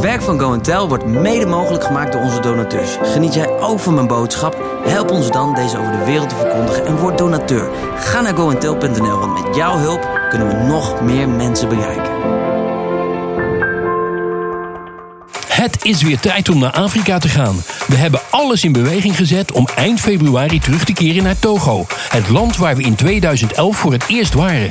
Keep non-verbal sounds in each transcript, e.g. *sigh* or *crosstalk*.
Het werk van Go Tel wordt mede mogelijk gemaakt door onze donateurs. Geniet jij ook van mijn boodschap? Help ons dan deze over de wereld te verkondigen en word donateur. Ga naar goentel.nl, want met jouw hulp kunnen we nog meer mensen bereiken. Het is weer tijd om naar Afrika te gaan. We hebben alles in beweging gezet om eind februari terug te keren naar Togo. Het land waar we in 2011 voor het eerst waren.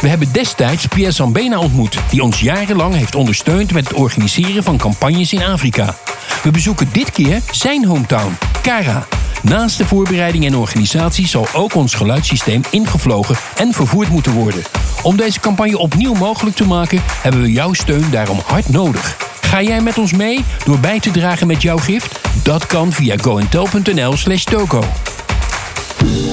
We hebben destijds Pierre Sambena ontmoet, die ons jarenlang heeft ondersteund met het organiseren van campagnes in Afrika. We bezoeken dit keer zijn hometown, Kara. Naast de voorbereiding en organisatie zal ook ons geluidssysteem ingevlogen en vervoerd moeten worden. Om deze campagne opnieuw mogelijk te maken, hebben we jouw steun daarom hard nodig. Ga jij met ons mee door bij te dragen met jouw gift? Dat kan via goentel.nl/slash toko.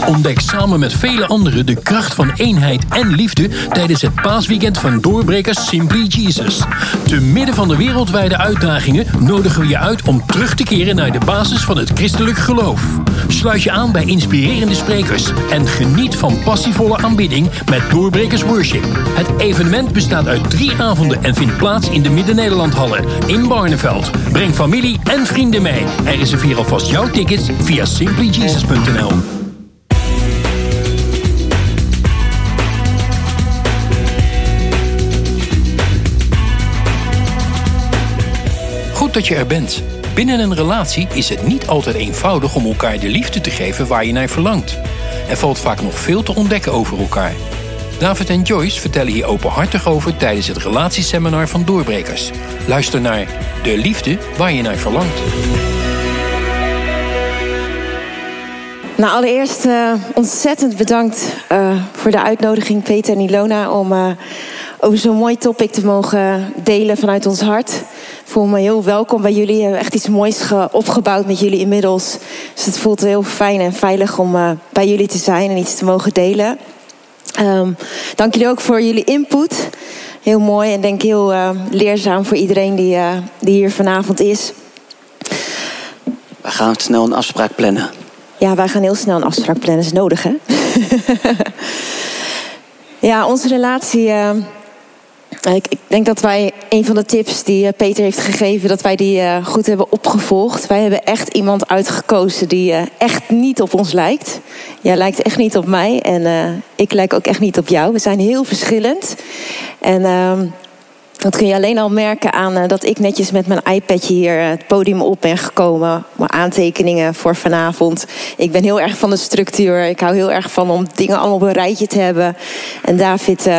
Ontdek samen met vele anderen de kracht van eenheid en liefde tijdens het paasweekend van doorbrekers Simply Jesus. Te midden van de wereldwijde uitdagingen nodigen we je uit om terug te keren naar de basis van het christelijk geloof. Sluit je aan bij inspirerende sprekers en geniet van passievolle aanbidding met Doorbrekers Worship. Het evenement bestaat uit drie avonden en vindt plaats in de Midden-Nederlandhallen in Barneveld. Breng familie en vrienden mee en reserveer alvast jouw tickets via simplyjesus.nl. dat je er bent. Binnen een relatie is het niet altijd eenvoudig om elkaar de liefde te geven waar je naar verlangt. Er valt vaak nog veel te ontdekken over elkaar. David en Joyce vertellen hier openhartig over tijdens het relatieseminar van Doorbrekers. Luister naar De liefde waar je naar verlangt. Nou, allereerst uh, ontzettend bedankt uh, voor de uitnodiging, Peter en Ilona, om uh, over zo'n mooi topic te mogen delen vanuit ons hart. Ik voel me heel welkom bij jullie. We hebben echt iets moois opgebouwd met jullie inmiddels. Dus het voelt heel fijn en veilig om bij jullie te zijn en iets te mogen delen. Um, dank jullie ook voor jullie input. Heel mooi en denk heel leerzaam voor iedereen die, die hier vanavond is. We gaan snel een afspraak plannen. Ja, wij gaan heel snel een afspraak plannen. Dat is nodig, hè? *laughs* ja, onze relatie. Ik, ik, denk dat wij een van de tips die Peter heeft gegeven, dat wij die uh, goed hebben opgevolgd. Wij hebben echt iemand uitgekozen die uh, echt niet op ons lijkt. Jij lijkt echt niet op mij en ik lijk ook echt niet op jou. We zijn heel verschillend. En ehm, dat kun je alleen al merken aan uh, dat ik netjes met mijn iPadje hier het podium op ben gekomen. Mijn aantekeningen voor vanavond. Ik ben heel erg van de structuur. Ik hou heel erg van om dingen allemaal op een rijtje te hebben. En David, uh,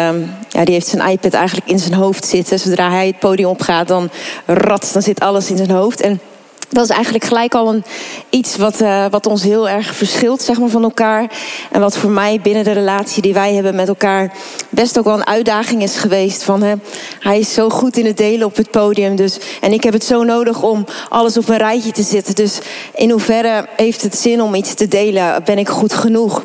ja, die heeft zijn iPad eigenlijk in zijn hoofd zitten. Zodra hij het podium opgaat, dan rat, dan zit alles in zijn hoofd. En dat is eigenlijk gelijk al een, iets wat, uh, wat ons heel erg verschilt zeg maar, van elkaar. En wat voor mij binnen de relatie die wij hebben met elkaar best ook wel een uitdaging is geweest. Van, hè, hij is zo goed in het delen op het podium. Dus, en ik heb het zo nodig om alles op een rijtje te zetten. Dus in hoeverre heeft het zin om iets te delen? Ben ik goed genoeg?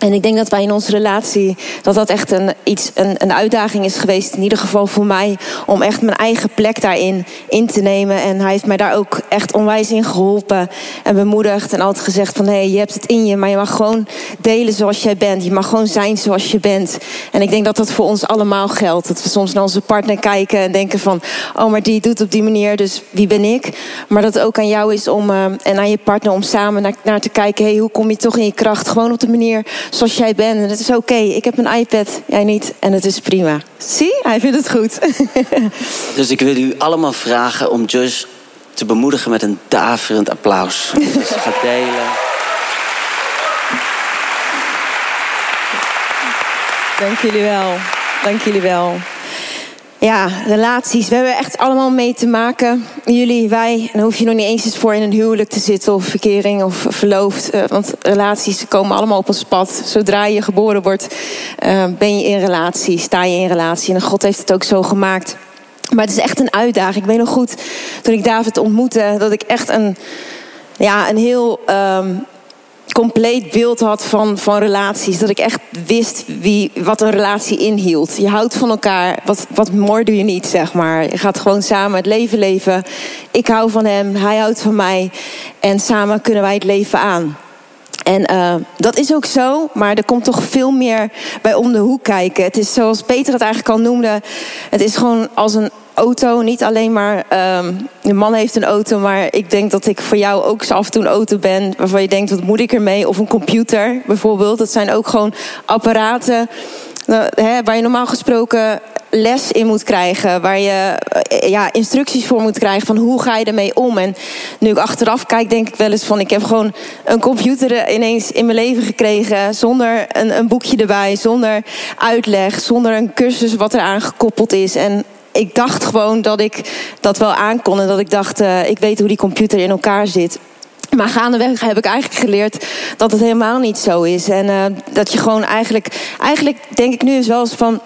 En ik denk dat wij in onze relatie, dat dat echt een, iets, een, een uitdaging is geweest. In ieder geval voor mij, om echt mijn eigen plek daarin in te nemen. En hij heeft mij daar ook echt onwijs in geholpen en bemoedigd. En altijd gezegd van, hé, hey, je hebt het in je, maar je mag gewoon delen zoals jij bent. Je mag gewoon zijn zoals je bent. En ik denk dat dat voor ons allemaal geldt. Dat we soms naar onze partner kijken en denken van, oh, maar die doet op die manier, dus wie ben ik? Maar dat het ook aan jou is om, uh, en aan je partner om samen naar, naar te kijken, hé, hey, hoe kom je toch in je kracht? Gewoon op de manier zoals jij bent. En het is oké. Ik heb een iPad, jij niet. En het is prima. Zie, hij vindt het goed. *laughs* dus ik wil u allemaal vragen om Joyce te bemoedigen met een daverend applaus. *laughs* dus gaat delen. Dank jullie wel. Dank jullie wel ja, relaties. We hebben echt allemaal mee te maken. Jullie, wij. En dan hoef je nog niet eens eens voor in een huwelijk te zitten of verkering of verloofd. Uh, want relaties komen allemaal op ons pad. Zodra je geboren wordt, uh, ben je in relatie, sta je in relatie. En God heeft het ook zo gemaakt. Maar het is echt een uitdaging. Ik weet nog goed, toen ik David ontmoette, dat ik echt een, ja, een heel um, compleet beeld had van, van relaties. Dat ik echt wist wie, wat een relatie inhield. Je houdt van elkaar. Wat, wat mooi doe je niet, zeg maar. Je gaat gewoon samen het leven leven. Ik hou van hem, hij houdt van mij. En samen kunnen wij het leven aan. En uh, dat is ook zo, maar er komt toch veel meer bij om de hoek kijken. Het is zoals Peter het eigenlijk al noemde. Het is gewoon als een auto. Niet alleen maar um, een man heeft een auto, maar ik denk dat ik voor jou ook af en toe een auto ben waarvan je denkt, wat moet ik ermee? Of een computer bijvoorbeeld. Dat zijn ook gewoon apparaten nou, hè, waar je normaal gesproken les in moet krijgen. Waar je eh, ja, instructies voor moet krijgen van hoe ga je ermee om. En nu ik achteraf kijk, denk ik wel eens van... ik heb gewoon een computer ineens in mijn leven gekregen... zonder een, een boekje erbij, zonder uitleg... zonder een cursus wat eraan gekoppeld is. En ik dacht gewoon dat ik dat wel aankon. En dat ik dacht, uh, ik weet hoe die computer in elkaar zit... Maar gaandeweg heb ik eigenlijk geleerd dat het helemaal niet zo is. En uh, dat je gewoon eigenlijk, eigenlijk denk ik nu eens wel eens van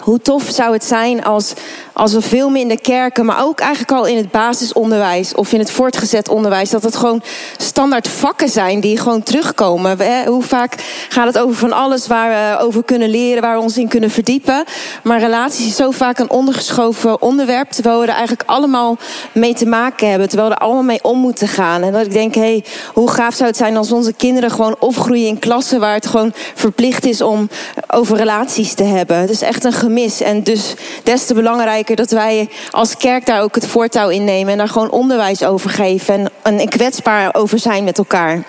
hoe tof zou het zijn als, als we veel meer in de kerken, maar ook eigenlijk al in het basisonderwijs of in het voortgezet onderwijs, dat het gewoon standaard vakken zijn die gewoon terugkomen. Hoe vaak gaat het over van alles waar we over kunnen leren, waar we ons in kunnen verdiepen. Maar relaties is zo vaak een ondergeschoven onderwerp, terwijl we er eigenlijk allemaal mee te maken hebben, terwijl we er allemaal mee om moeten gaan. En dat ik denk, hé, hey, hoe gaaf zou het zijn als onze kinderen gewoon opgroeien in klassen waar het gewoon verplicht is om over relaties te hebben. Het is echt een gemis. En dus des te belangrijker dat wij als kerk daar ook het voortouw in nemen en daar gewoon onderwijs over geven en, en kwetsbaar over zijn met elkaar.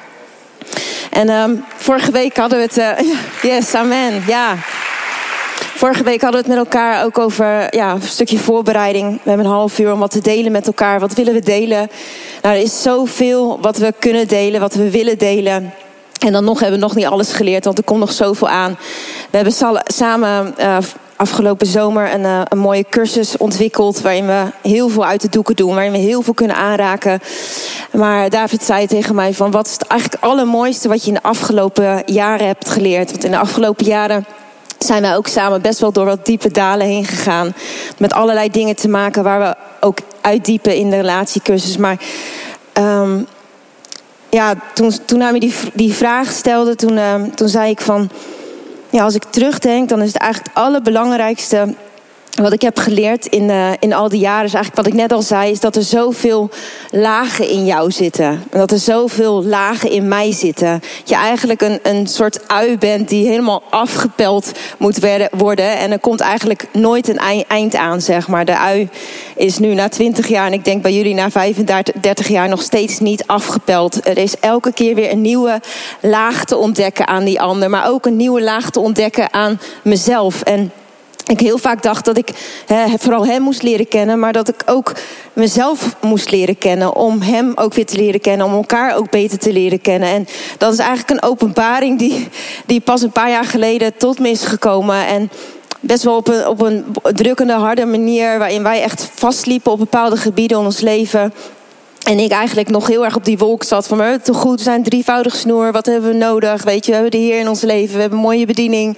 En um, vorige week hadden we het. Uh, *laughs* yes, amen. Ja. Vorige week hadden we het met elkaar ook over ja, een stukje voorbereiding. We hebben een half uur om wat te delen met elkaar. Wat willen we delen? Nou, er is zoveel wat we kunnen delen, wat we willen delen. En dan nog hebben we nog niet alles geleerd, want er komt nog zoveel aan. We hebben samen uh, afgelopen zomer een, uh, een, mooie cursus ontwikkeld. Waarin we heel veel uit de doeken doen. Waarin we heel veel kunnen aanraken. Maar David zei tegen mij: van wat is het eigenlijk allermooiste wat je in de afgelopen jaren hebt geleerd? Want in de afgelopen jaren zijn wij ook samen best wel door wat diepe dalen heen gegaan. Met allerlei dingen te maken waar we ook uitdiepen in de relatiecursus. Maar um, ja, toen, toen hij me die, die vraag stelde, toen, uh, toen zei ik van... Ja, als ik terugdenk, dan is het eigenlijk het allerbelangrijkste wat ik heb geleerd in, uh, in al die jaren, is eigenlijk wat ik net al zei, is dat er zoveel lagen in jou zitten. En dat er zoveel lagen in mij zitten. Je eigenlijk een, een soort ui bent die helemaal afgepeld moet worden. En er komt eigenlijk nooit een eind aan, zeg maar. De ui is nu na 20 jaar, en ik denk bij jullie na 35 jaar, nog steeds niet afgepeld. Er is elke keer weer een nieuwe laag te ontdekken aan die ander, maar ook een nieuwe laag te ontdekken aan mezelf. En ik heel vaak dacht dat ik vooral hem moest leren kennen, maar dat ik ook mezelf moest leren kennen. Om hem ook weer te leren kennen, om elkaar ook beter te leren kennen. En dat is eigenlijk een openbaring die, die pas een paar jaar geleden tot me is gekomen. En best wel op een, op een drukkende, harde manier, waarin wij echt vastliepen op bepaalde gebieden in ons leven. En ik eigenlijk nog heel erg op die wolk zat van, maar te goed, we zijn drievoudig snoer, wat hebben we nodig? Weet je, we hebben de Heer in ons leven, we hebben een mooie bediening,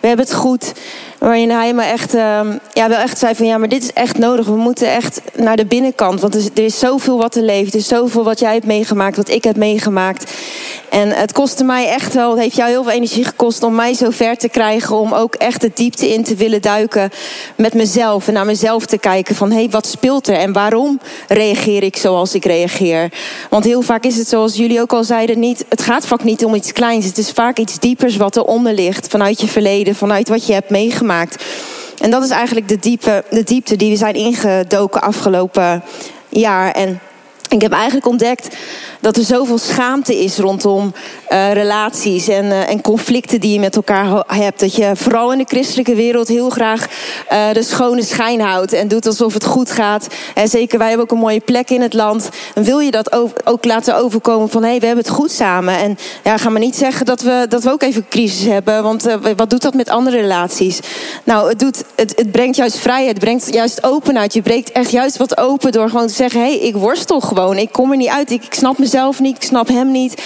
we hebben het goed. Waarin hij me echt, uh, ja, wel echt zei van ja, maar dit is echt nodig. We moeten echt naar de binnenkant. Want er is, er is zoveel wat er leeft. Er is zoveel wat jij hebt meegemaakt, wat ik heb meegemaakt. En het kostte mij echt wel, het heeft jou heel veel energie gekost om mij zo ver te krijgen. Om ook echt de diepte in te willen duiken met mezelf. En naar mezelf te kijken van hé, hey, wat speelt er? En waarom reageer ik zoals ik reageer? Want heel vaak is het zoals jullie ook al zeiden, niet, het gaat vaak niet om iets kleins. Het is vaak iets diepers wat eronder ligt. Vanuit je verleden, vanuit wat je hebt meegemaakt. En dat is eigenlijk de, diepe, de diepte die we zijn ingedoken afgelopen jaar. En ik heb eigenlijk ontdekt dat er zoveel schaamte is rondom uh, relaties en, uh, en conflicten die je met elkaar hebt. Dat je vooral in de christelijke wereld heel graag uh, de schone schijn houdt en doet alsof het goed gaat. En zeker, wij hebben ook een mooie plek in het land. En wil je dat ook, laten overkomen van hé, hey, we hebben het goed samen. En ja, ga maar niet zeggen dat we, dat we ook even crisis hebben, want wat doet dat met andere relaties? Nou, het, doet, het, het brengt juist vrijheid, het brengt juist openheid. Je breekt echt juist wat open door gewoon te zeggen: hé, hey, ik worstel gewoon, ik kom er niet uit, ik, ik snap mezelf mezelf niet, ik snap hem niet.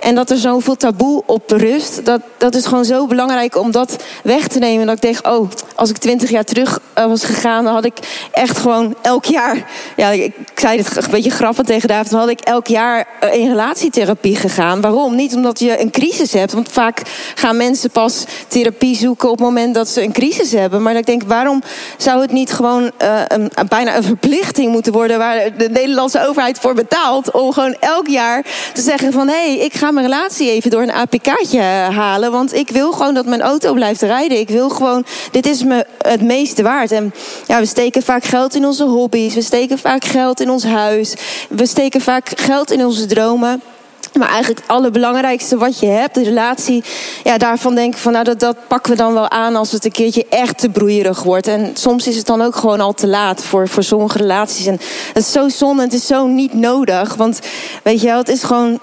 En dat er zoveel taboe op rust, dat, dat is gewoon zo belangrijk om dat weg te nemen. Dat ik denk, oh, als ik twintig jaar terug eh, was gegaan, dan had ik echt gewoon elk jaar, ja, ik, zei het een beetje grappig tegen David, dan had ik elk jaar eh, in relatietherapie gegaan. Waarom? Niet omdat je een crisis hebt, want vaak gaan mensen pas therapie zoeken op het moment dat ze een crisis hebben. Maar ik denk, waarom zou het niet gewoon uh, een, bijna een verplichting moeten worden waar de Nederlandse overheid voor betaald om gewoon elk jaar te zeggen van hé, hey, ik ga mijn relatie even door een APK'tje halen, want ik wil gewoon dat mijn auto blijft rijden. Ik wil gewoon, dit is me het meeste waard. En ja, we steken vaak geld in onze hobby's, we steken vaak geld in ons huis, we steken vaak geld in onze dromen. Maar eigenlijk het allerbelangrijkste wat je hebt, de relatie, ja, daarvan denk ik van nou, dat, dat pakken we dan wel aan als het een keertje echt te broeierig wordt. En soms is het dan ook gewoon al te laat voor, voor sommige relaties. En het is zo zonde, het is zo niet nodig. Want weet je wel, het is gewoon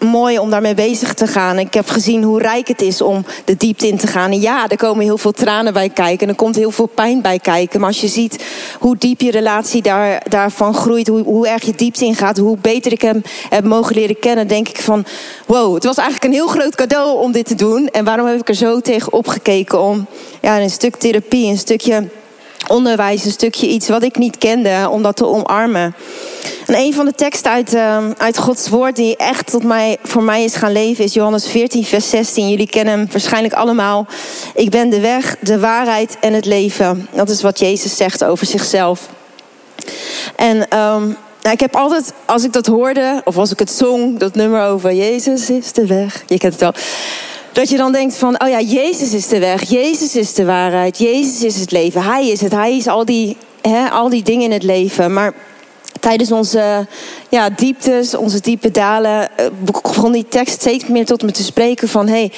mooi om daarmee bezig te gaan. Ik heb gezien hoe rijk het is om de diepte in te gaan. En ja, er komen heel veel tranen bij kijken. En er komt heel veel pijn bij kijken. Maar als je ziet hoe diep je relatie daar, daarvan groeit, hoe, hoe erg je diepte ingaat, hoe beter ik hem heb mogen leren kennen, denk ik van: wow, het was eigenlijk een heel groot cadeau om dit te doen. En waarom heb ik er zo tegen opgekeken om ja, een stuk therapie, een stukje onderwijs, een stukje iets wat ik niet kende, om dat te omarmen. En een van de teksten uit, uh, uit Gods woord die echt tot mij, voor mij is gaan leven, is Johannes 14, vers 16. Jullie kennen hem waarschijnlijk allemaal. Ik ben de weg, de waarheid en het leven. Dat is wat Jezus zegt over zichzelf. En um, nou, ik heb altijd, als ik dat hoorde, of als ik het zong, dat nummer over Jezus is de weg. Je kent het wel dat je dan denkt van, oh ja, Jezus is de weg, Jezus is de waarheid, Jezus is het leven, Hij is het, Hij is al die, hè, al die dingen in het leven. Maar tijdens onze ja, dieptes, onze diepe dalen, eh, begon die tekst steeds meer tot me te spreken van, hey,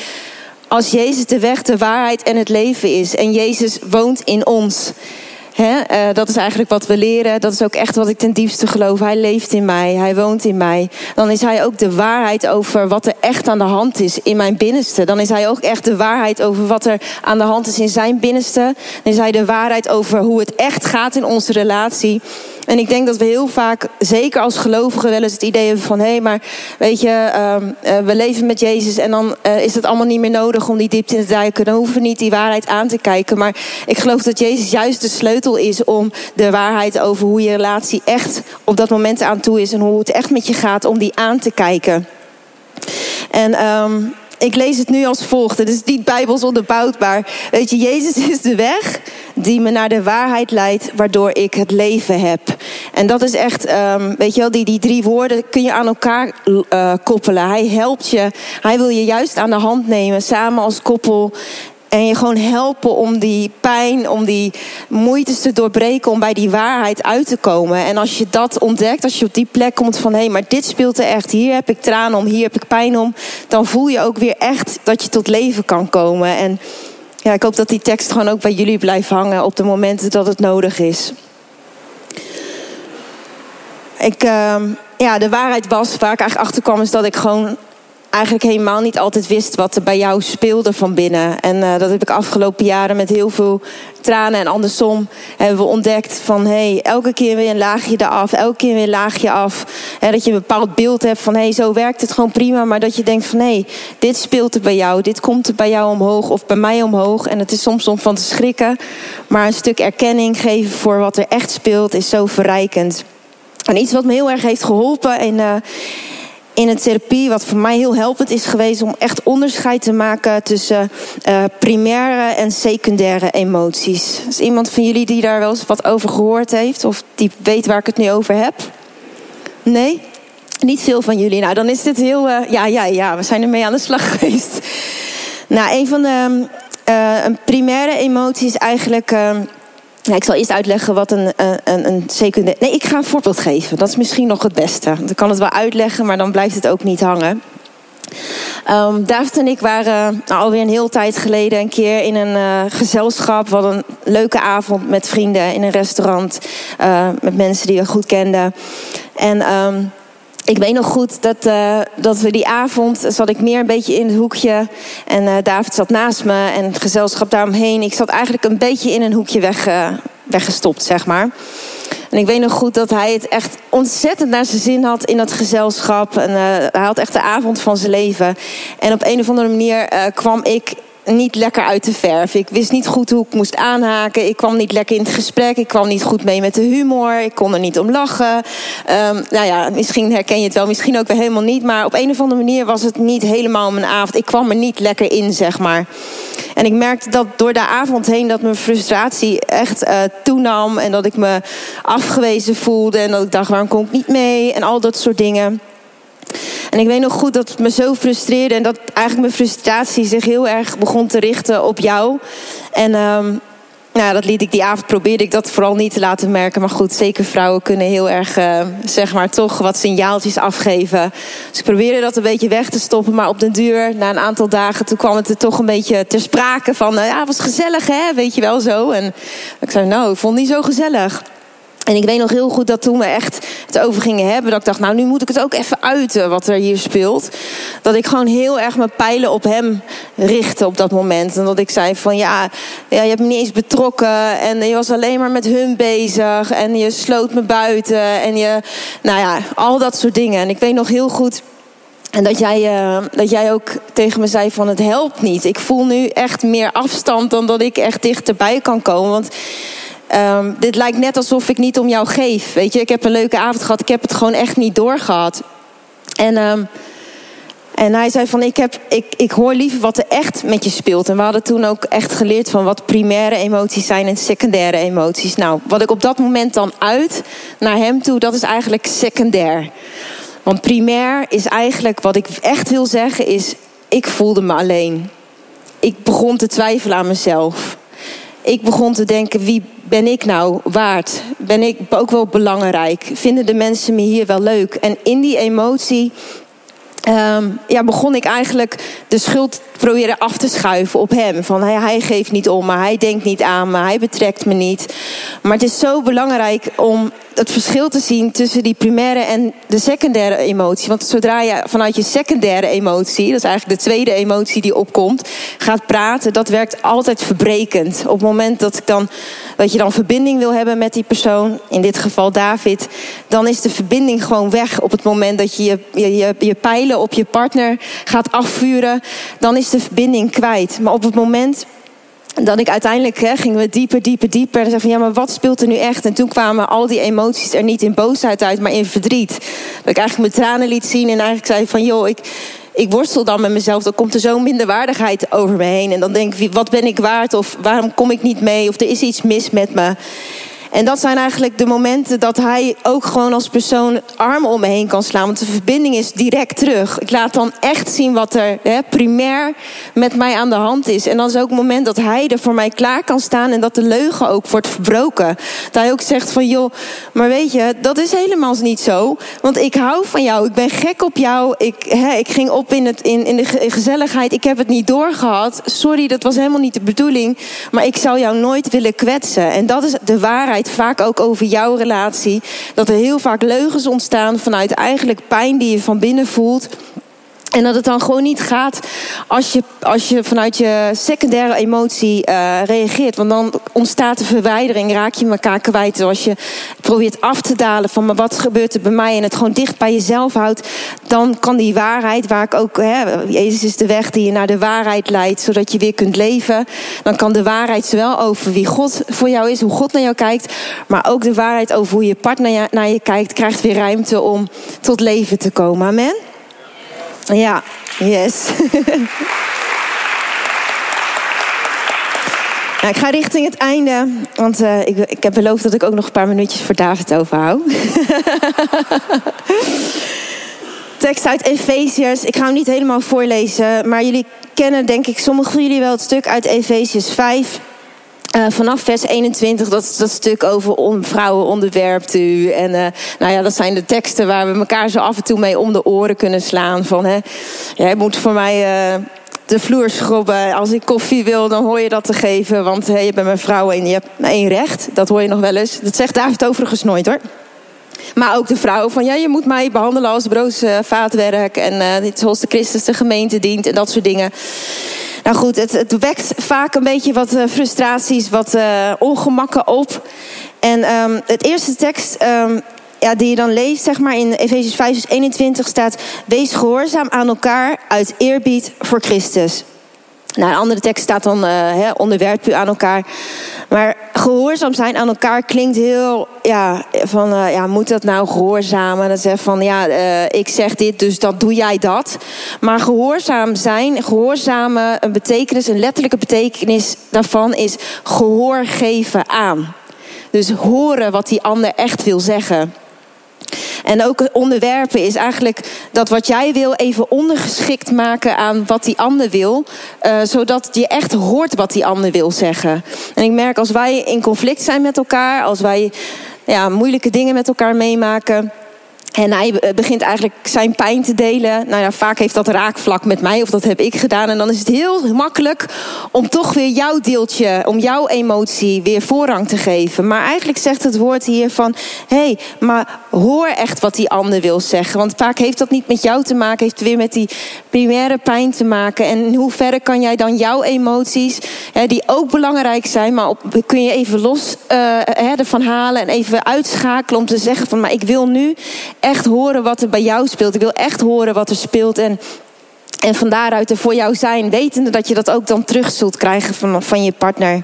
als Jezus de weg, de waarheid en het leven is en Jezus woont in ons. He, uh, dat is eigenlijk wat we leren. Dat is ook echt wat ik ten diepste geloof. Hij leeft in mij, hij woont in mij. Dan is hij ook de waarheid over wat er echt aan de hand is in mijn binnenste. Dan is hij ook echt de waarheid over wat er aan de hand is in zijn binnenste. Dan is hij de waarheid over hoe het echt gaat in onze relatie. En ik denk dat we heel vaak, zeker als gelovigen, wel eens het idee hebben van: hé, hey, maar weet je, uh, uh, we leven met Jezus en dan uh, is het allemaal niet meer nodig om die diepte in te duiken. Dan hoeven we niet die waarheid aan te kijken. Maar ik geloof dat Jezus juist de sleutel is om de waarheid over hoe je relatie echt op dat moment aan toe is en hoe het echt met je gaat, om die aan te kijken. En um, ik lees het nu als volgt. Het is niet bijbels onderbouwd, maar weet je, Jezus is de weg die me naar de waarheid leidt, waardoor ik het leven heb. En dat is echt, um, weet je wel, die, die drie woorden kun je aan elkaar uh, koppelen. Hij helpt je, hij wil je juist aan de hand nemen, samen als koppel. En je gewoon helpen om die pijn, om die moeite te doorbreken, om bij die waarheid uit te komen. En als je dat ontdekt, als je op die plek komt van hé, hey, maar dit speelt er echt, hier heb ik tranen om, hier heb ik pijn om, dan voel je ook weer echt dat je tot leven kan komen. En ja, ik hoop dat die tekst gewoon ook bij jullie blijft hangen op de momenten dat het nodig is. Ik, uh, ja, de waarheid was, waar ik eigenlijk achter kwam, is dat ik gewoon eigenlijk helemaal niet altijd wist wat er bij jou speelde van binnen. En uh, dat heb ik afgelopen jaren met heel veel tranen en andersom hebben we ontdekt van hey, elke keer weer een laagje eraf, elke keer weer een laagje af. En dat je een bepaald beeld hebt van hey, zo werkt het gewoon prima, maar dat je denkt van hey, dit speelt er bij jou, dit komt er bij jou omhoog of bij mij omhoog. En het is soms om van te schrikken, maar een stuk erkenning geven voor wat er echt speelt is zo verrijkend. En iets wat me heel erg heeft geholpen in, uh, in een therapie, wat voor mij heel helpend is geweest om echt onderscheid te maken tussen uh, primaire en secundaire emoties. Is iemand van jullie die daar wel eens wat over gehoord heeft of die weet waar ik het nu over heb? Nee? Niet veel van jullie. Nou, dan is dit heel. Uh, ja, ja, ja, we zijn ermee aan de slag *laughs* geweest. Nou, een van de uh, een primaire emotie is eigenlijk. Ja, ik zal eerst uitleggen wat een, een, een secundair... Nee, ik ga een voorbeeld geven. Dat is misschien nog het beste. Dan kan het wel uitleggen, maar dan blijft het ook niet hangen. Um, David en ik waren nou, alweer een heel tijd geleden een keer in een uh, gezelschap. Hadden een leuke avond met vrienden in een restaurant. Uh, met mensen die we goed kenden. En um, ik weet nog goed dat, uh, dat we die avond zat ik meer een beetje in het hoekje. En uh, David zat naast me en het gezelschap daaromheen. Ik zat eigenlijk een beetje in een hoekje weg, uh, weggestopt, zeg maar. En ik weet nog goed dat hij het echt ontzettend naar zijn zin had in dat gezelschap. En hij had echt de avond van zijn leven. En op een of andere manier kwam ik niet lekker uit de verf. Ik wist niet goed hoe ik moest aanhaken. Ik kwam niet lekker in het gesprek. Ik kwam niet goed mee met de humor. Ik kon er niet om lachen. Um, nou ja, misschien herken je het wel, misschien ook weer helemaal niet. Maar op een of andere manier was het niet helemaal mijn avond. Ik kwam er niet lekker in, zeg maar. En ik merkte dat door de avond heen dat mijn frustratie echt uh, toenam. En dat ik me afgewezen voelde. En dat ik dacht, waarom kom ik niet mee? En al dat soort dingen. En ik weet nog goed dat het me zo frustreerde en dat eigenlijk mijn frustratie zich heel erg begon te richten op jou. En um, nou, dat liet ik die avond probeerde ik dat vooral niet te laten merken. Maar goed, zeker vrouwen kunnen heel erg, uh, zeg maar, toch wat signaaltjes afgeven. Dus ik probeerde dat een beetje weg te stoppen. Maar op den duur, na een aantal dagen, toen kwam het er toch een beetje ter sprake van. Uh, ja, het was gezellig, hè? Weet je wel zo. En ik zei, nou, ik vond het niet zo gezellig. En ik weet nog heel goed dat toen we echt het over gingen hebben, dat ik dacht, nou nu moet ik het ook even uiten wat er hier speelt. Dat ik gewoon heel erg mijn pijlen op hem richtte op dat moment. En dat ik zei van ja, ja je hebt me niet eens betrokken en je was alleen maar met hun bezig en je sloot me buiten en je, nou ja, al dat soort dingen. En ik weet nog heel goed en dat jij, uh, dat jij ook tegen me zei van het helpt niet. Ik voel nu echt meer afstand dan dat ik echt dichterbij kan komen. Want Um, dit lijkt net alsof ik niet om jou geef. Weet je, ik heb een leuke avond gehad. Ik heb het gewoon echt niet doorgehad. En, um, en hij zei van, ik, heb, ik, ik hoor liever wat er echt met je speelt. En we hadden toen ook echt geleerd van wat primaire emoties zijn en secundaire emoties. Nou, wat ik op dat moment dan uit naar hem toe, dat is eigenlijk secundair. Want primair is eigenlijk, wat ik echt wil zeggen, is... ik voelde me alleen. Ik begon te twijfelen aan mezelf ik begon te denken, wie ben ik nou waard? Ben ik ook wel belangrijk? Vinden de mensen me hier wel leuk? En in die emotie um, ja, begon ik eigenlijk de schuld proberen af te schuiven op hem. Van hij, hij geeft niet om, maar hij denkt niet aan me, hij betrekt me niet. Maar het is zo belangrijk om het verschil te zien tussen die primaire en de secundaire emotie. Want zodra je vanuit je secundaire emotie, dat is eigenlijk de tweede emotie die opkomt, gaat praten, dat werkt altijd verbrekend. Op het moment dat ik dan, dat je dan verbinding wil hebben met die persoon, in dit geval David, dan is de verbinding gewoon weg. Op het moment dat je je, je, je pijlen op je partner gaat afvuren, dan is de verbinding kwijt. Maar op het moment dat ik uiteindelijk hè, gingen we dieper, dieper, dieper. En zei van ja, maar wat speelt er nu echt? En toen kwamen al die emoties er niet in boosheid uit, maar in verdriet. Dat ik eigenlijk mijn tranen liet zien en eigenlijk zei van joh, ik, ik worstel dan met mezelf. Dan komt er zo'n minderwaardigheid over me heen. En dan denk ik, wat ben ik waard? Of waarom kom ik niet mee? Of er is iets mis met me. En dat zijn eigenlijk de momenten dat hij ook gewoon als persoon armen om me heen kan slaan. Want de verbinding is direct terug. Ik laat dan echt zien wat er hè, primair met mij aan de hand is. En dan is ook het moment dat hij er voor mij klaar kan staan en dat de leugen ook wordt verbroken. Dat hij ook zegt van joh, maar weet je, dat is helemaal niet zo. Want ik hou van jou, ik ben gek op jou. Ik, hè, ik ging op in, het, in, in de gezelligheid, ik heb het niet doorgehad. Sorry, dat was helemaal niet de bedoeling. Maar ik zou jou nooit willen kwetsen. En dat is de waarheid vaak ook over jouw relatie. Dat er heel vaak leugens ontstaan vanuit eigenlijk pijn die je van binnen voelt. En dat het dan gewoon niet gaat als je, als je vanuit je secundaire emotie uh, reageert. Want dan ontstaat de verwijdering, raak je elkaar kwijt. Als je probeert af te dalen van maar wat gebeurt er bij mij en het gewoon dicht bij jezelf houdt, dan kan die waarheid, waar ik ook, hè, Jezus is de weg die je naar de waarheid leidt, zodat je weer kunt leven. Dan kan de waarheid zowel over wie God voor jou is, hoe God naar jou kijkt, maar ook de waarheid over hoe je partner naar je kijkt, krijgt weer ruimte om tot leven te komen. Amen. Ja, yes. *laughs* Nou, ik ga richting het einde, want uh, ik, ik heb beloofd dat ik ook nog een paar minuutjes voor David overhoud. *laughs* Tekst uit Efeziërs. Ik ga hem niet helemaal voorlezen, maar jullie kennen denk ik sommigen van jullie wel het stuk uit Efeziërs 5. Uh, vanaf vers 21, dat dat stuk over vrouwen onderwerpt u. En uh, nou ja, dat zijn de teksten waar we elkaar zo af en toe mee om de oren kunnen slaan. Van, hè, jij moet voor mij uh, de vloer schrobben. Als ik koffie wil, dan hoor je dat te geven. Want je bent mijn vrouw en je hebt één recht. Dat hoor je nog wel eens. Dat zegt David overigens nooit hoor. Maar ook de vrouw van ja, je moet mij behandelen als broos vaatwerk. En dit zoals de Christus de gemeente dient en dat soort dingen. Nou goed, het, het wekt vaak een beetje wat uh, frustraties, wat uh, ongemakken op. En um, het eerste tekst um, ja, die je dan leest, zeg maar in Efesiërs 5, vers 21 staat: Wees gehoorzaam aan elkaar uit eerbied voor Christus. Nou, een andere tekst staat dan, uh, onderwerp u aan elkaar. Maar gehoorzaam zijn aan elkaar klinkt heel, ja, van, uh, ja, moet dat nou gehoorzamen? Dat zegt van, ja, uh, ik zeg dit, dus dan doe jij dat. Maar gehoorzaam zijn, gehoorzamen, een betekenis, een letterlijke betekenis daarvan is gehoor geven aan. Dus horen wat die ander echt wil zeggen. En ook onderwerpen is eigenlijk dat wat jij wil even ondergeschikt maken aan wat die ander wil. Uh, zodat je echt hoort wat die ander wil zeggen. En ik merk als wij in conflict zijn met elkaar, als wij ja, moeilijke dingen met elkaar meemaken en hij begint eigenlijk zijn pijn te delen. Nou ja, vaak heeft dat raakvlak met mij, of dat heb ik gedaan. En dan is het heel makkelijk om toch weer jouw deeltje, om jouw emotie weer voorrang te geven. Maar eigenlijk zegt het woord hier van: hé, hey, maar hoor echt wat die ander wil zeggen. Want vaak heeft dat niet met jou te maken, heeft weer met die primaire pijn te maken. En in hoeverre kan jij dan jouw emoties, hè, die ook belangrijk zijn, maar op, kun je even los uh, ervan halen en even uitschakelen om te zeggen: van maar ik wil nu echt horen wat er bij jou speelt. Ik wil echt horen wat er speelt. En, en van daaruit er voor jou zijn, wetende dat je dat ook dan terug zult krijgen van, van je partner.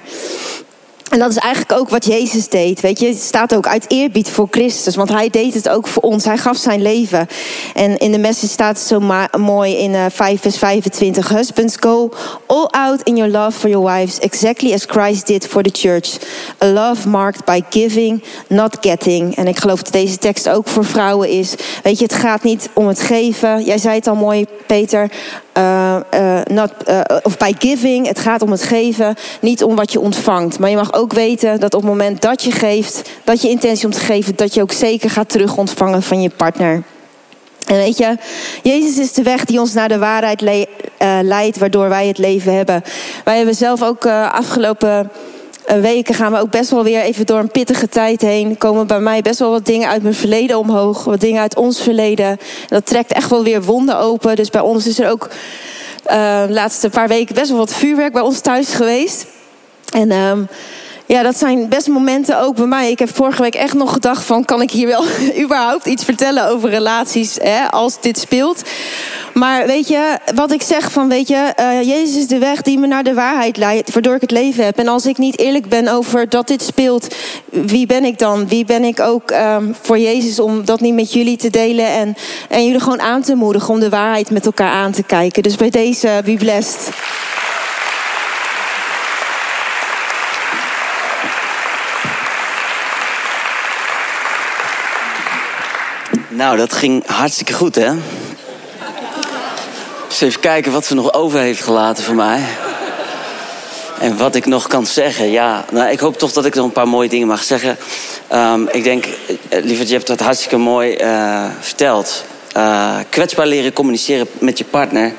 En dat is eigenlijk ook wat Jezus deed. Weet je, het staat ook uit eerbied voor Christus. Want hij deed het ook voor ons. Hij gaf zijn leven. En in de message staat het zo mooi in uh, 5 vers 25. Husbands, go all out in your love for your wives. Exactly as Christ did for the church. A love marked by giving, not getting. En ik geloof dat deze tekst ook voor vrouwen is. Weet je, het gaat niet om het geven. Jij zei het al mooi, Peter. Uh, uh, not, uh, of by giving. Het gaat om het geven, niet om wat je ontvangt. Maar je mag ook weten dat op het moment dat je geeft, dat je intentie om te geven, dat je ook zeker gaat terug ontvangen van je partner. En weet je, Jezus is de weg die ons naar de waarheid le leidt, waardoor wij het leven hebben. Wij hebben zelf ook afgelopen weken gaan we ook best wel weer even door een pittige tijd heen. Komen bij mij best wel wat dingen uit mijn verleden omhoog. Wat dingen uit ons verleden. En dat trekt echt wel weer wonden open. Dus bij ons is er ook uh, de laatste paar weken best wel wat vuurwerk bij ons thuis geweest. En um, ja, dat zijn best momenten ook bij mij. Ik heb vorige week echt nog gedacht van... kan ik hier wel *laughs* überhaupt iets vertellen over relaties hè, als dit speelt? Maar weet je, wat ik zeg van... weet je, uh, Jezus is de weg die me naar de waarheid leidt... waardoor ik het leven heb. En als ik niet eerlijk ben over dat dit speelt... wie ben ik dan? Wie ben ik ook um, voor Jezus om dat niet met jullie te delen... En, en jullie gewoon aan te moedigen om de waarheid met elkaar aan te kijken. Dus bij deze, be blessed. Nou, dat ging hartstikke goed, hè? Dus even kijken wat ze nog over heeft gelaten voor mij. En wat ik nog kan zeggen. Ja, nou, ik hoop toch dat ik nog een paar mooie dingen mag zeggen. Um, ik denk, eh, lieverd, je hebt dat hartstikke mooi uh, verteld. Uh, kwetsbaar leren communiceren met je partner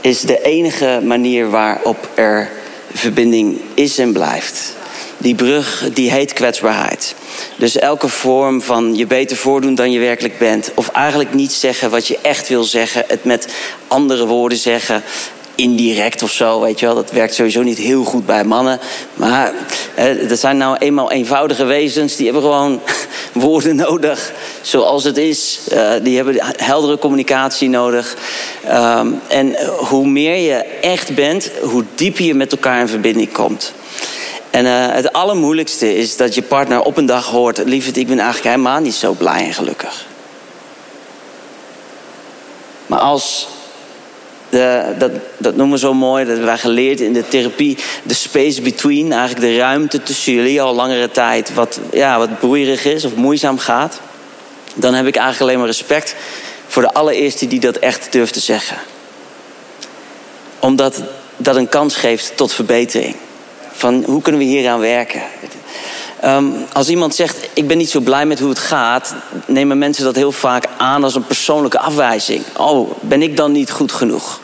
is de enige manier waarop er verbinding is en blijft. Die brug, die heet kwetsbaarheid. Dus elke vorm van je beter voordoen dan je werkelijk bent. Of eigenlijk niet zeggen wat je echt wil zeggen. Het met andere woorden zeggen. Indirect of zo, weet je wel. Dat werkt sowieso niet heel goed bij mannen. Maar eh, er zijn nou eenmaal eenvoudige wezens. Die hebben gewoon *laughs* woorden nodig. Zoals het is. Uh, die hebben heldere communicatie nodig. Um, en hoe meer je echt bent, hoe dieper je met elkaar in verbinding komt. En uh, het allermoeilijkste is dat je partner op een dag hoort: Lieverd, ik ben eigenlijk helemaal niet zo blij en gelukkig. Maar als, de, dat, dat noemen we zo mooi, dat hebben wij geleerd in de therapie, de space between, eigenlijk de ruimte tussen jullie al langere tijd, wat, ja, wat broeierig is of moeizaam gaat, dan heb ik eigenlijk alleen maar respect voor de allereerste die dat echt durft te zeggen. Omdat dat een kans geeft tot verbetering. Van hoe kunnen we hieraan werken? Um, als iemand zegt, ik ben niet zo blij met hoe het gaat, nemen mensen dat heel vaak aan als een persoonlijke afwijzing. Oh, ben ik dan niet goed genoeg?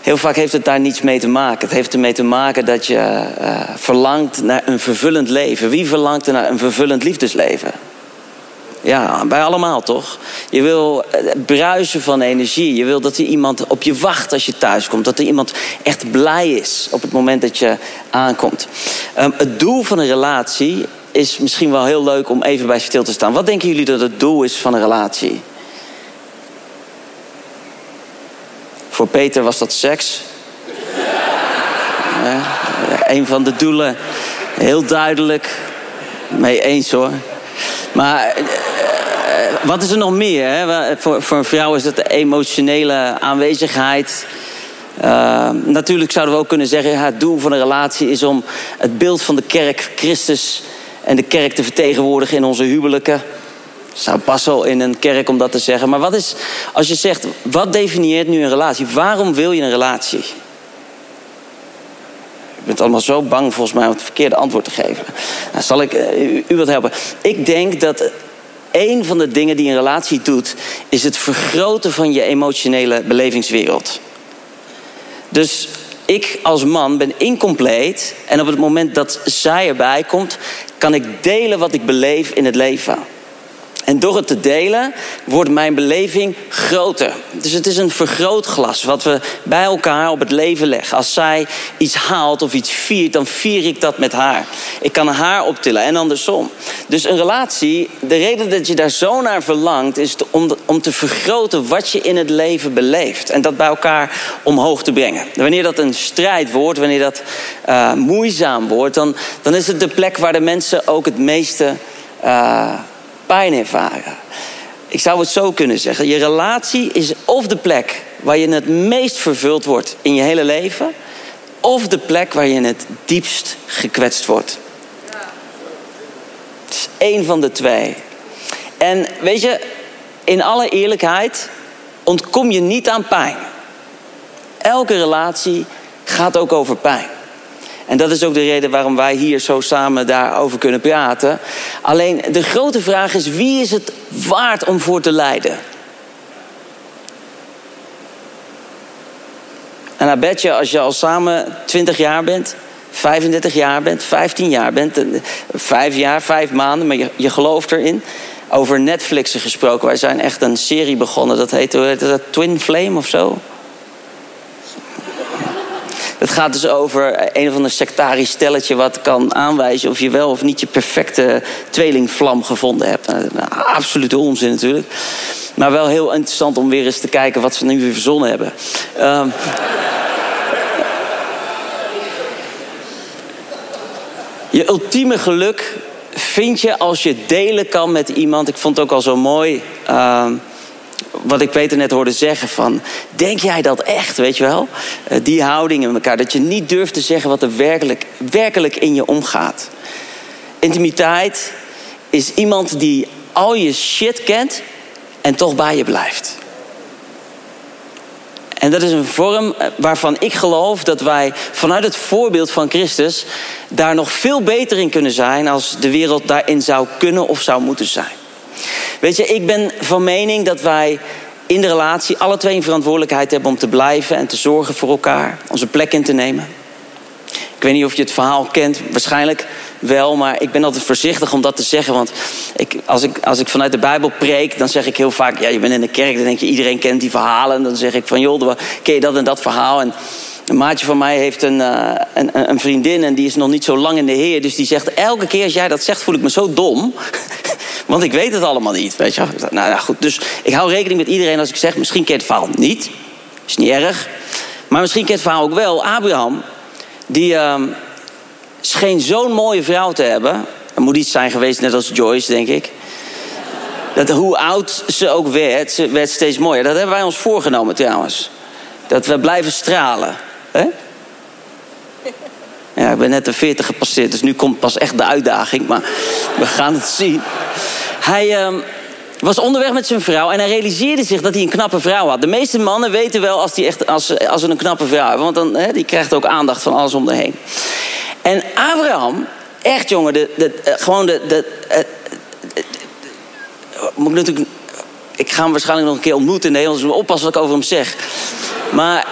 Heel vaak heeft het daar niets mee te maken. Het heeft ermee te maken dat je uh, verlangt naar een vervullend leven. Wie verlangt er naar een vervullend liefdesleven? Ja, bij allemaal toch? Je wil eh, bruisen van energie. Je wil dat er iemand op je wacht als je thuis komt. Dat er iemand echt blij is op het moment dat je aankomt. Um, het doel van een relatie is misschien wel heel leuk om even bij stil te staan. Wat denken jullie dat het doel is van een relatie? Voor Peter was dat seks. Hè? Een van de doelen, heel duidelijk. Mee eens hoor. Maar eh, wat is er nog meer? Hè? Voor, voor een vrouw is het de emotionele aanwezigheid. Uh, natuurlijk zouden we ook kunnen zeggen: ja, het doel van een relatie is om het beeld van de kerk, Christus en de kerk te vertegenwoordigen in onze huwelijken. Zou passen in een kerk om dat te zeggen. Maar wat is, als je zegt, wat definieert nu een relatie? Waarom wil je een relatie? Je bent allemaal zo bang volgens mij om het verkeerde antwoord te geven. Nou, zal ik uh, u, u wat helpen? Ik denk dat een van de dingen die een relatie doet, is het vergroten van je emotionele belevingswereld. Dus ik als man ben incompleet en op het moment dat zij erbij komt, kan ik delen wat ik beleef in het leven. En door het te delen wordt mijn beleving groter. Dus het is een vergrootglas wat we bij elkaar op het leven leggen. Als zij iets haalt of iets viert, dan vier ik dat met haar. Ik kan haar optillen en andersom. Dus een relatie, de reden dat je daar zo naar verlangt, is om, te vergroten wat je in het leven beleeft. En dat bij elkaar omhoog te brengen. Wanneer dat een strijd wordt, wanneer dat uh, moeizaam wordt, dan, dan is het de plek waar de mensen ook het meeste. Uh, pijn ervaren. Ik zou het zo kunnen zeggen. Je relatie is of de plek waar je het meest vervuld wordt in je hele leven, of de plek waar je het diepst gekwetst wordt. Het is één van de twee. En weet je, in alle eerlijkheid ontkom je niet aan pijn. Elke relatie gaat ook over pijn. En dat is ook de reden waarom wij hier zo samen daarover kunnen praten. Alleen de grote vraag is: wie is het waard om voor te lijden? En dan bet je, als je al samen 20 jaar bent, 35 jaar bent, 15 jaar bent, 5 jaar, 5 maanden, maar je, je gelooft erin. Over Netflixen gesproken, wij zijn echt een serie begonnen, dat heet, hoe heet dat Twin Flame of zo? Gaat dus over een of ander sectarisch stelletje wat kan aanwijzen of je wel of niet je perfecte tweelingvlam gevonden hebt. Nou, absolute onzin natuurlijk. Maar wel heel interessant om weer eens te kijken wat ze nu weer verzonnen hebben. Um, je ultieme geluk vind je als je delen kan met iemand. Ik vond het ook al zo mooi. Um, wat ik Peter net hoorde zeggen van... denk jij dat echt, weet je wel? Uh, die houding in elkaar. Dat je niet durft te zeggen wat er werkelijk, werkelijk in je omgaat. Intimiteit is iemand die al je shit kent... en toch bij je blijft. En dat is een vorm eh, waarvan ik geloof dat wij vanuit het voorbeeld van Christus... daar nog veel beter in kunnen zijn... als de wereld daarin zou kunnen of zou moeten zijn. Weet je, ik ben van mening dat wij in de relatie alle twee een verantwoordelijkheid hebben om te blijven en te zorgen voor elkaar, onze plek in te nemen. Ik weet niet of je het verhaal kent, waarschijnlijk wel, maar ik ben altijd voorzichtig om dat te zeggen. Want ik, als, ik, als ik vanuit de Bijbel preek, dan zeg ik heel vaak: ja, je bent in de kerk, dan denk je iedereen kent die verhalen. En dan zeg ik van joh, ken je dat en dat verhaal? En een maatje van mij heeft een, uh, een, een, vriendin en die is nog niet zo lang in de Heer. Dus die zegt: elke keer als jij dat zegt, voel ik me zo dom. *laughs* Want ik weet het allemaal niet, weet je Nou ja, goed, dus ik hou rekening met iedereen als ik zeg... misschien kent het verhaal niet, is niet erg. Maar misschien kent het verhaal ook wel. Abraham, die uh, scheen zo'n mooie vrouw te hebben. Er moet iets zijn geweest, net als Joyce, denk ik. Dat hoe oud ze ook werd, ze werd steeds mooier. Dat hebben wij ons voorgenomen trouwens. Dat we blijven stralen. Ja, ik ben net de 40 gepasseerd, dus nu komt pas echt de uitdaging. Maar we gaan het zien. Hij uh, was onderweg met zijn vrouw en hij realiseerde zich dat hij een knappe vrouw had. De meeste mannen weten wel als, die echt, als, als ze een knappe vrouw hebben. Want dan, die krijgt ook aandacht van alles om heen. En Abraham, echt jongen, de, de, uh, gewoon de... de uh, moet ik natuurlijk... Ik ga hem waarschijnlijk nog een keer ontmoeten in Nederland. Dus oppassen wat ik over hem zeg. Maar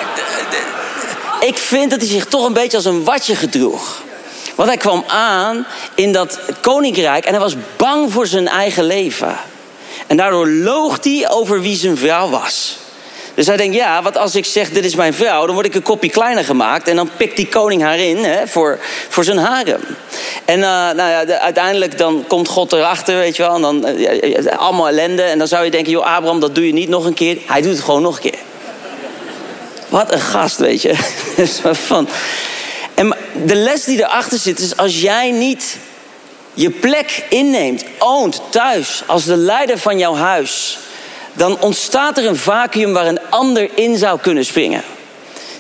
ik vind dat hij zich toch een beetje als een watje gedroeg. Want hij kwam aan in dat koninkrijk en hij was bang voor zijn eigen leven. En daardoor loog hij over wie zijn vrouw was. Dus hij denkt, ja, wat als ik zeg, dit is mijn vrouw... dan word ik een kopje kleiner gemaakt... en dan pikt die koning haar in hè, voor, voor zijn harem. En uh, nou ja, de, uiteindelijk dan komt God erachter, weet je wel... en dan uh, allemaal ellende. En dan zou je denken, joh, Abraham, dat doe je niet nog een keer. Hij doet het gewoon nog een keer. Wat een gast, weet je. *laughs* van... En de les die erachter zit is als jij niet je plek inneemt, oont thuis, als de leider van jouw huis, dan ontstaat er een vacuüm waar een ander in zou kunnen springen.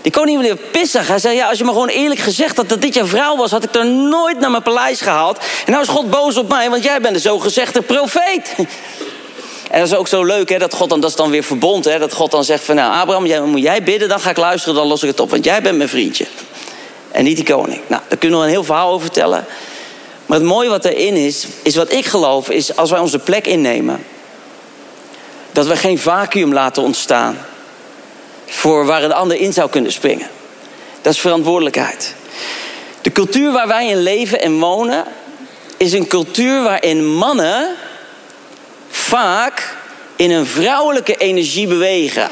Die koning meneer pissig. Hij zei, ja, als je me gewoon eerlijk gezegd had dat dit jouw vrouw was... had ik er nooit naar mijn paleis gehaald. En nou is God boos op mij, want jij bent de zogezegde profeet. En dat is ook zo leuk, hè, dat God dan, dat is dan weer verbond. Hè, dat God dan zegt van, nou Abraham, jij, moet jij bidden, dan ga ik luisteren, dan los ik het op. Want jij bent mijn vriendje. En niet die koning. Nou, daar kunnen we een heel verhaal over vertellen. Maar het mooie wat erin is, is wat ik geloof, is als wij onze plek innemen... dat we geen vacuüm laten ontstaan voor waar een ander in zou kunnen springen. Dat is verantwoordelijkheid. De cultuur waar wij in leven en wonen is een cultuur waarin mannen vaak in een vrouwelijke energie bewegen.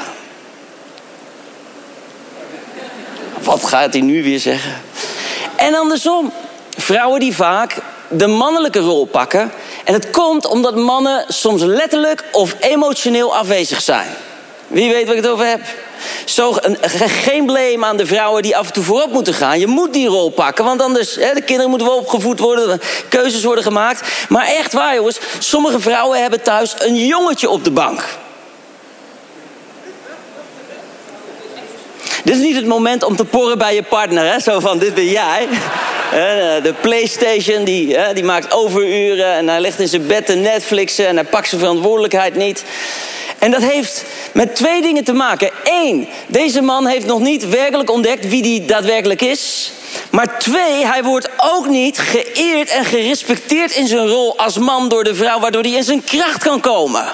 Wat gaat hij nu weer zeggen? En andersom, vrouwen die vaak de mannelijke rol pakken. En het komt omdat mannen soms letterlijk of emotioneel afwezig zijn. Wie weet waar ik het over heb? Zo, geen blame aan de vrouwen die af en toe voorop moeten gaan. Je moet die rol pakken, want anders... Hè, de kinderen moeten wel opgevoed worden, keuzes worden gemaakt. Maar echt waar, jongens. Sommige vrouwen hebben thuis een jongetje op de bank. Dit is niet het moment om te porren bij je partner. Hè? Zo van, dit ben jij. De Playstation, die, die maakt overuren... en hij ligt in zijn bed te Netflixen... en hij pakt zijn verantwoordelijkheid niet. En dat heeft met twee dingen te maken. Eén, deze man heeft nog niet werkelijk ontdekt wie die daadwerkelijk is. Maar twee, hij wordt ook niet geëerd en gerespecteerd in zijn rol als man door de vrouw, waardoor hij in zijn kracht kan komen.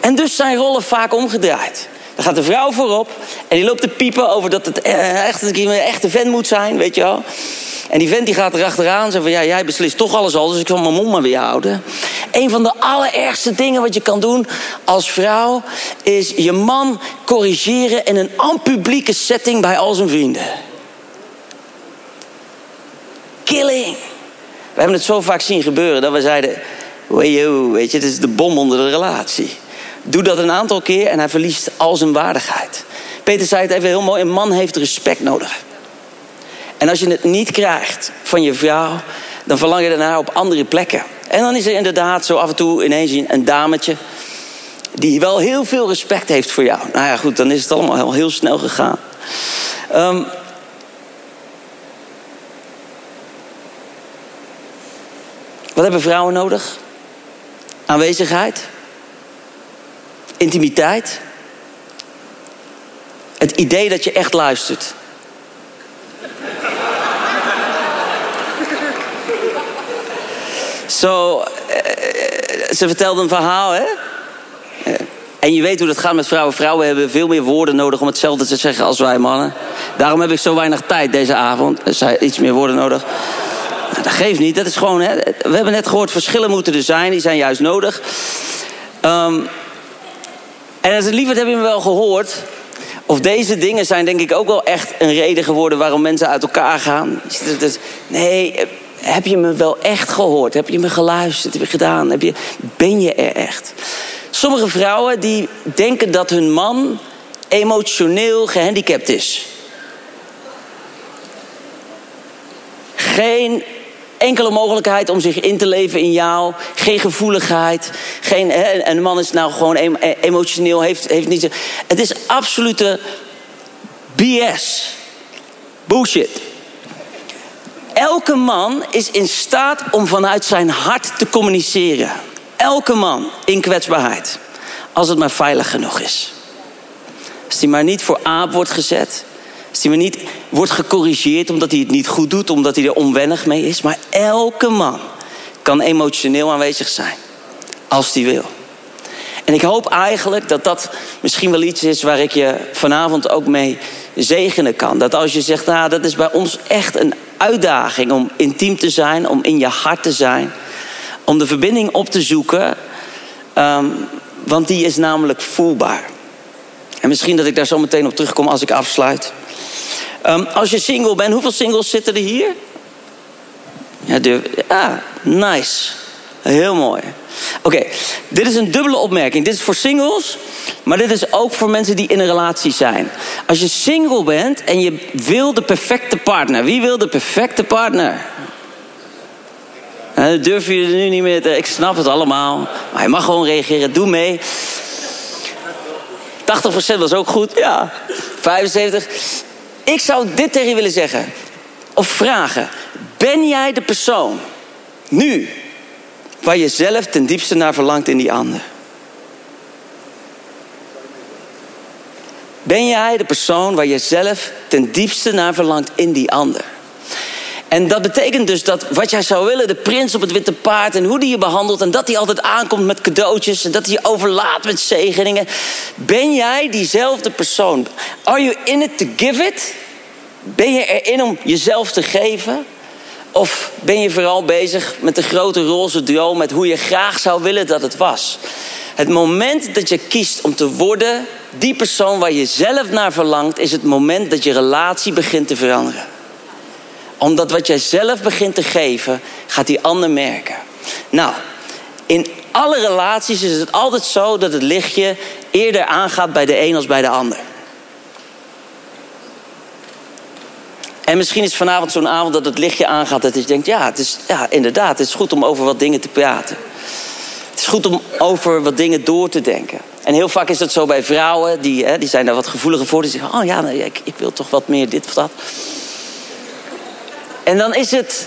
En dus zijn rollen vaak omgedraaid. Dan gaat de vrouw voorop en die loopt te piepen over dat het eh, echt een echte vent moet zijn, weet je wel. En die vent die gaat erachteraan. Zegt van ja, jij beslist toch alles al, dus ik zal mijn mond maar weer houden. Een van de allerergste dingen wat je kan doen als vrouw... is je man corrigeren in een publieke setting bij al zijn vrienden. Killing. We hebben het zo vaak zien gebeuren dat we zeiden... weet je, het is de bom onder de relatie. Doe dat een aantal keer en hij verliest al zijn waardigheid. Peter zei het even heel mooi: een man heeft respect nodig. En als je het niet krijgt van je vrouw, dan verlang je daarna op andere plekken. En dan is er inderdaad zo af en toe ineens een dametje die wel heel veel respect heeft voor jou. Nou ja, goed, dan is het allemaal heel, snel gegaan. Um, wat hebben vrouwen nodig? Aanwezigheid, intimiteit, het idee dat je echt luistert. Zo, eh, ze vertelde een verhaal, hè? Eh, en je weet hoe dat gaat met vrouwen. Vrouwen hebben veel meer woorden nodig om hetzelfde te zeggen als wij mannen. Daarom heb ik zo weinig tijd deze avond. Er zijn iets meer woorden nodig. Nou, dat geeft niet. Dat is gewoon, hè? We hebben net gehoord, verschillen moeten er zijn. Die zijn juist nodig. Um, en als het liefde heb je me wel gehoord. Of deze dingen zijn denk ik ook wel echt een reden geworden waarom mensen uit elkaar gaan. Nee, heb je me wel echt gehoord? Heb je me geluisterd? Heb je gedaan? Heb je, ben je er echt? Sommige vrouwen die denken dat hun man emotioneel gehandicapt is. Geen enkele mogelijkheid om zich in te leven in jou. Geen gevoeligheid. Geen, hè, en een man is nou gewoon emotioneel. Heeft, heeft niet, het is absolute BS. Bullshit. Elke man is in staat om vanuit zijn hart te communiceren. Elke man in kwetsbaarheid. Als het maar veilig genoeg is. Als die maar niet voor aap wordt gezet. Als die maar niet wordt gecorrigeerd omdat hij het niet goed doet, omdat hij er onwennig mee is. Maar elke man kan emotioneel aanwezig zijn. Als die wil. En ik hoop eigenlijk dat dat misschien wel iets is waar ik je vanavond ook mee zegenen kan. Dat als je zegt, nou, dat is bij ons echt een uitdaging om intiem te zijn, om in je hart te zijn, om de verbinding op te zoeken, ehm, want die is namelijk voelbaar. En misschien dat ik daar zo meteen op terugkom als ik afsluit. Ehm, als je single bent, hoeveel singles zitten er hier? Ja, de, ah, nice. Heel mooi. Oké, dit is een dubbele opmerking. Dit is voor singles, maar dit is ook voor mensen die in een relatie zijn. Als je single bent en je wil de perfecte partner. Wie wil de perfecte partner? Dan durf je er nu niet meer te... Ik snap het allemaal, maar je mag gewoon reageren. Doe mee. 80% was ook goed, ja. 75. Ik zou dit tegen je willen zeggen. Of vragen. Ben jij de persoon, nu, waar je zelf ten diepste naar verlangt in die ander? Ben jij de persoon waar je zelf ten diepste naar verlangt in die ander? En dat betekent dus dat wat jij zou willen, de prins op het witte paard en hoe die je behandelt en dat hij altijd aankomt met cadeautjes en dat hij je overlaat met zegeningen. Ben jij diezelfde persoon? Are you in it to give it? Ben je erin om jezelf te geven? Of ben je vooral bezig met de grote roze droom, met hoe je graag zou willen dat het was? Het moment dat je kiest om te worden die persoon waar je zelf naar verlangt, is het moment dat je relatie begint te veranderen omdat wat jij zelf begint te geven, gaat die ander merken. Nou, in alle relaties is het altijd zo dat het lichtje eerder aangaat bij de een als bij de ander. En misschien is vanavond zo'n avond dat het lichtje aangaat dat je denkt, ja, het is, ja, inderdaad, het is goed om over wat dingen te praten. Het is goed om over wat dingen door te denken. En heel vaak is dat zo bij vrouwen, die, hè, die zijn daar wat gevoeliger voor. Die zeggen, oh ja, nee, ik, ik wil toch wat meer dit of dat. En dan is het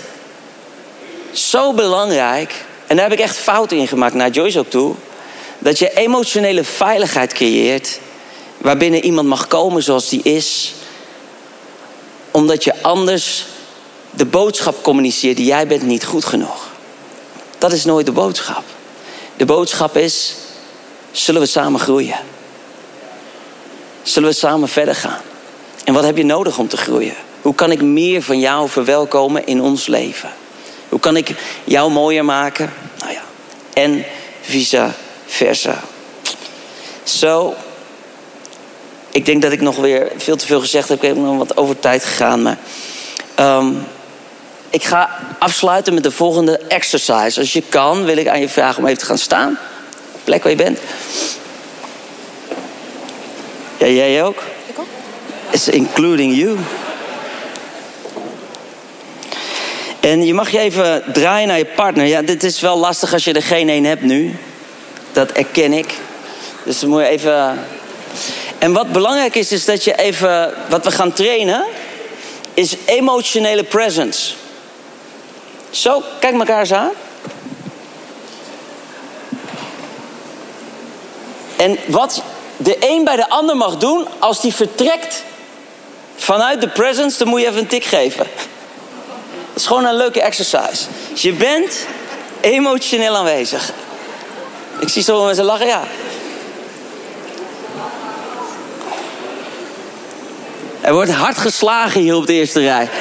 zo belangrijk, en daar heb ik echt fout in gemaakt naar Joyce ook toe, dat je emotionele veiligheid creëert waarbinnen iemand mag komen zoals die is, omdat je anders de boodschap communiceert die jij bent niet goed genoeg. Dat is nooit de boodschap. De boodschap is, zullen we samen groeien? Zullen we samen verder gaan? En wat heb je nodig om te groeien? Hoe kan ik meer van jou verwelkomen in ons leven? Hoe kan ik jou mooier maken? Nou ja, en vice versa. Zo, ik denk dat ik nog weer veel te veel gezegd heb. Ik heb nog wat over tijd gegaan. Maar um, ik ga afsluiten met de volgende exercise. Als je kan, wil ik aan je vragen om even te gaan staan. Plek waar je bent. Ja, jij ook? Ik ook. It's including you. En je mag je even draaien naar je partner. Ja, dit is wel lastig als je er geen een hebt nu. Dat erken ik. Dus dan moet je even. En wat belangrijk is, is dat je even. Wat we gaan trainen, is emotionele presence. Zo, kijk elkaar eens aan. En wat de een bij de ander mag doen, als die vertrekt vanuit de presence, dan moet je even een tik geven. Het is gewoon een leuke exercise. Je bent emotioneel aanwezig. Ik zie zo mensen lachen, ja. Er wordt hard geslagen hier op de eerste rij. *laughs*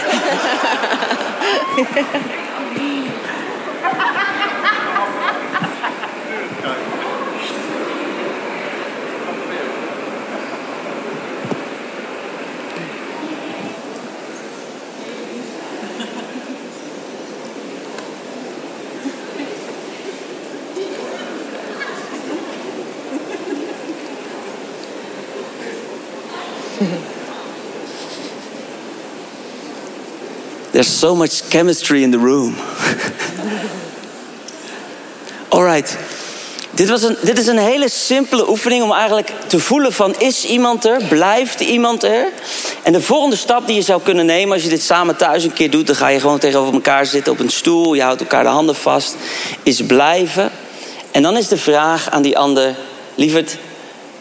There's so much chemistry in the room. Alright. Dit, was een, dit is een hele simpele oefening om eigenlijk te voelen van is iemand er? Blijft iemand er? En de volgende stap die je zou kunnen nemen als je dit samen thuis een keer doet, dan ga je gewoon tegenover elkaar zitten op een stoel, je houdt elkaar de handen vast, is blijven. En dan is de vraag aan die ander, lieverd,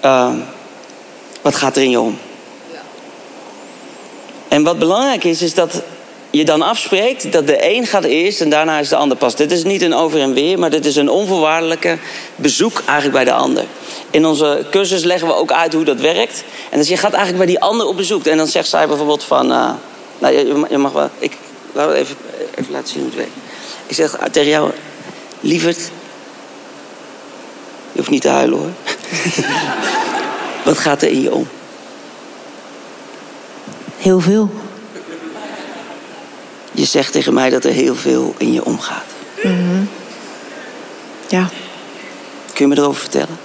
uh, wat gaat er in je om? En wat belangrijk is, is dat je dan afspreekt dat de een gaat eerst en daarna is de ander pas. Dit is niet een over en weer, maar dit is een onvoorwaardelijke bezoek eigenlijk bij de ander. In onze cursus leggen we ook uit hoe dat werkt. En dus je gaat eigenlijk bij die ander op bezoek. En dan zegt zij bijvoorbeeld van... Uh, nou, je, mag wel... Ik laat even, even laten zien hoe het werkt. Ik zeg tegen jou... Lieverd... Je hoeft niet te huilen hoor. *laughs* Wat gaat er in je om? Heel veel. Je zegt tegen mij dat er heel veel in je omgaat. Mm Kun je me erover vertellen?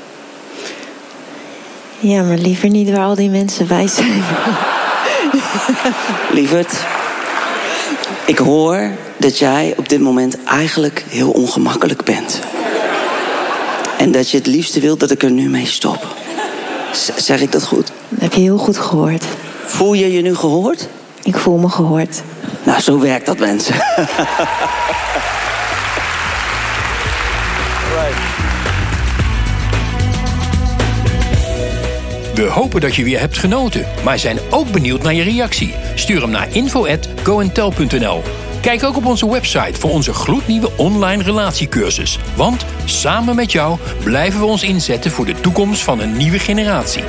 Ja, maar liever niet waar al die mensen bij zijn. *laughs* Lieverd, ik hoor dat jij op dit moment eigenlijk heel ongemakkelijk bent. En dat je het liefste wilt dat ik er nu mee stop. Z- zeg ik dat goed? Dat heb je heel goed gehoord. Voel je je nu gehoord? Ik voel me gehoord. Nou, zo werkt dat, mensen. We hopen dat je weer hebt genoten, maar zijn ook benieuwd naar je reactie. Stuur hem naar info@goentel.nl. Kijk ook op onze website voor onze gloednieuwe online relatiecursus. Want samen met jou blijven we ons inzetten voor de toekomst van een nieuwe generatie.